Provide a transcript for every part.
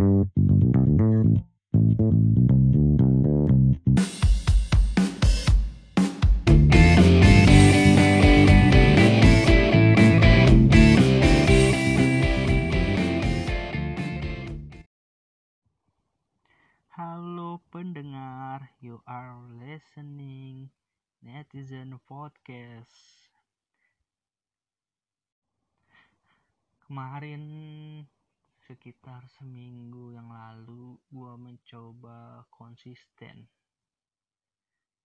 Halo pendengar, you are listening Netizen Podcast. Kemarin sekitar seminggu yang lalu gua mencoba konsisten.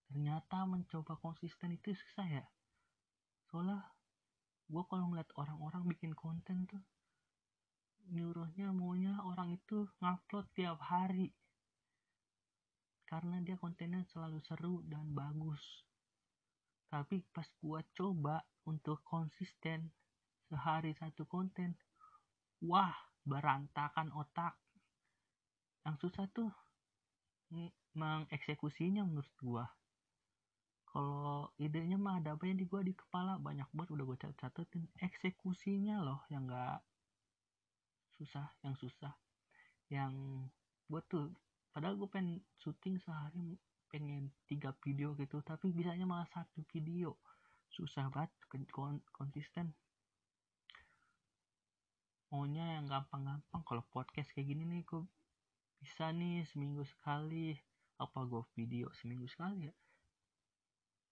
Ternyata mencoba konsisten itu susah ya. Soalnya gua kalau ngeliat orang-orang bikin konten tuh nyuruhnya maunya orang itu ngupload tiap hari karena dia kontennya selalu seru dan bagus. Tapi pas gua coba untuk konsisten sehari satu konten, wah berantakan otak. Yang susah tuh mengeksekusinya menurut gua. Kalau idenya mah ada apa yang di gua di kepala banyak banget udah gua catetin eksekusinya loh yang enggak susah, yang susah. Yang gua tuh padahal gue pengen syuting sehari pengen tiga video gitu tapi bisanya malah satu video susah banget konsisten maunya yang gampang-gampang. Kalau podcast kayak gini nih gue bisa nih seminggu sekali. Apa gue video seminggu sekali ya?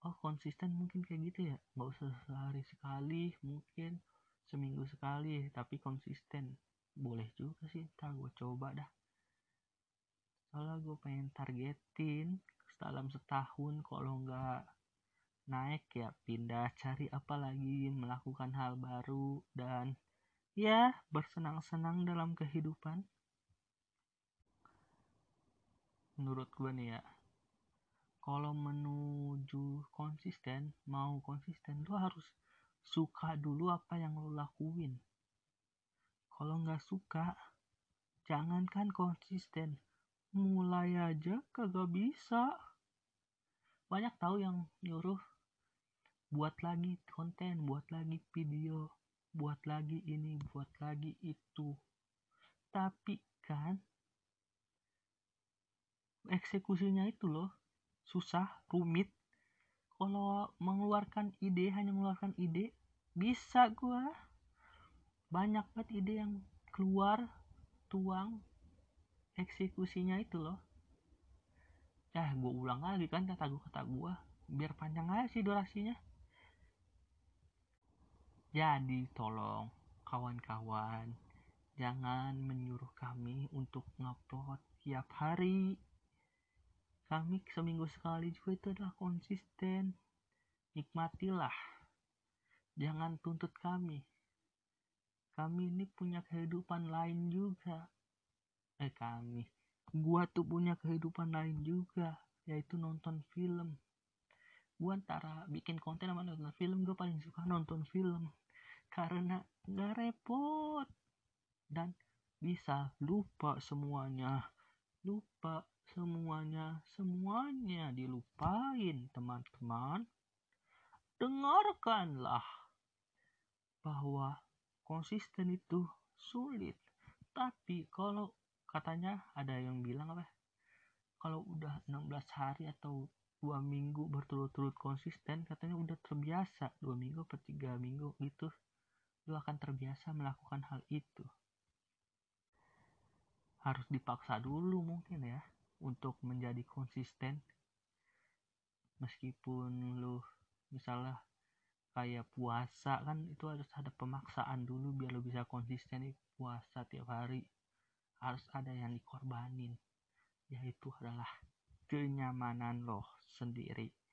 Oh konsisten mungkin kayak gitu ya? Nggak usah sehari sekali mungkin seminggu sekali. Tapi konsisten. Boleh juga sih ntar gue coba dah. Soalnya gue pengen targetin dalam setahun kalau nggak naik ya pindah cari apa lagi melakukan hal baru dan ya bersenang-senang dalam kehidupan. Menurut gue nih ya kalau menuju konsisten mau konsisten lo harus suka dulu apa yang lo lakuin. Kalau nggak suka jangankan konsisten mulai aja kagak bisa. Banyak tahu yang nyuruh buat lagi konten buat lagi video buat lagi ini buat lagi itu. Tapi kan eksekusinya itu loh susah rumit. Kalau mengeluarkan ide hanya mengeluarkan ide bisa gua. Banyak banget ide yang keluar tuang eksekusinya itu loh. Ya gue ulang lagi kan kata gue kata gue biar panjang aja sih durasinya jadi tolong kawan-kawan jangan menyuruh kami untuk ngupload tiap hari. Kami seminggu sekali juga itu adalah konsisten. Nikmatilah. Jangan tuntut kami. Kami ini punya kehidupan lain juga. Eh kami. Gua tuh punya kehidupan lain juga yaitu nonton film. Gua antara bikin konten sama nonton film gue paling suka nonton film karena nggak repot dan bisa lupa semuanya. Lupa semuanya semuanya dilupain teman-teman. Dengarkanlah bahwa konsisten itu sulit. Tapi kalau katanya ada yang bilang apa? Kalau udah 16 hari atau dua minggu berturut-turut konsisten katanya udah terbiasa. Dua minggu atau tiga minggu gitu lu akan terbiasa melakukan hal itu. Harus dipaksa dulu mungkin ya untuk menjadi konsisten. Meskipun lu misalnya kayak puasa kan itu harus ada pemaksaan dulu biar lu bisa konsisten. Puasa tiap hari harus ada yang dikorbanin. Yaitu adalah kenyamanan lo sendiri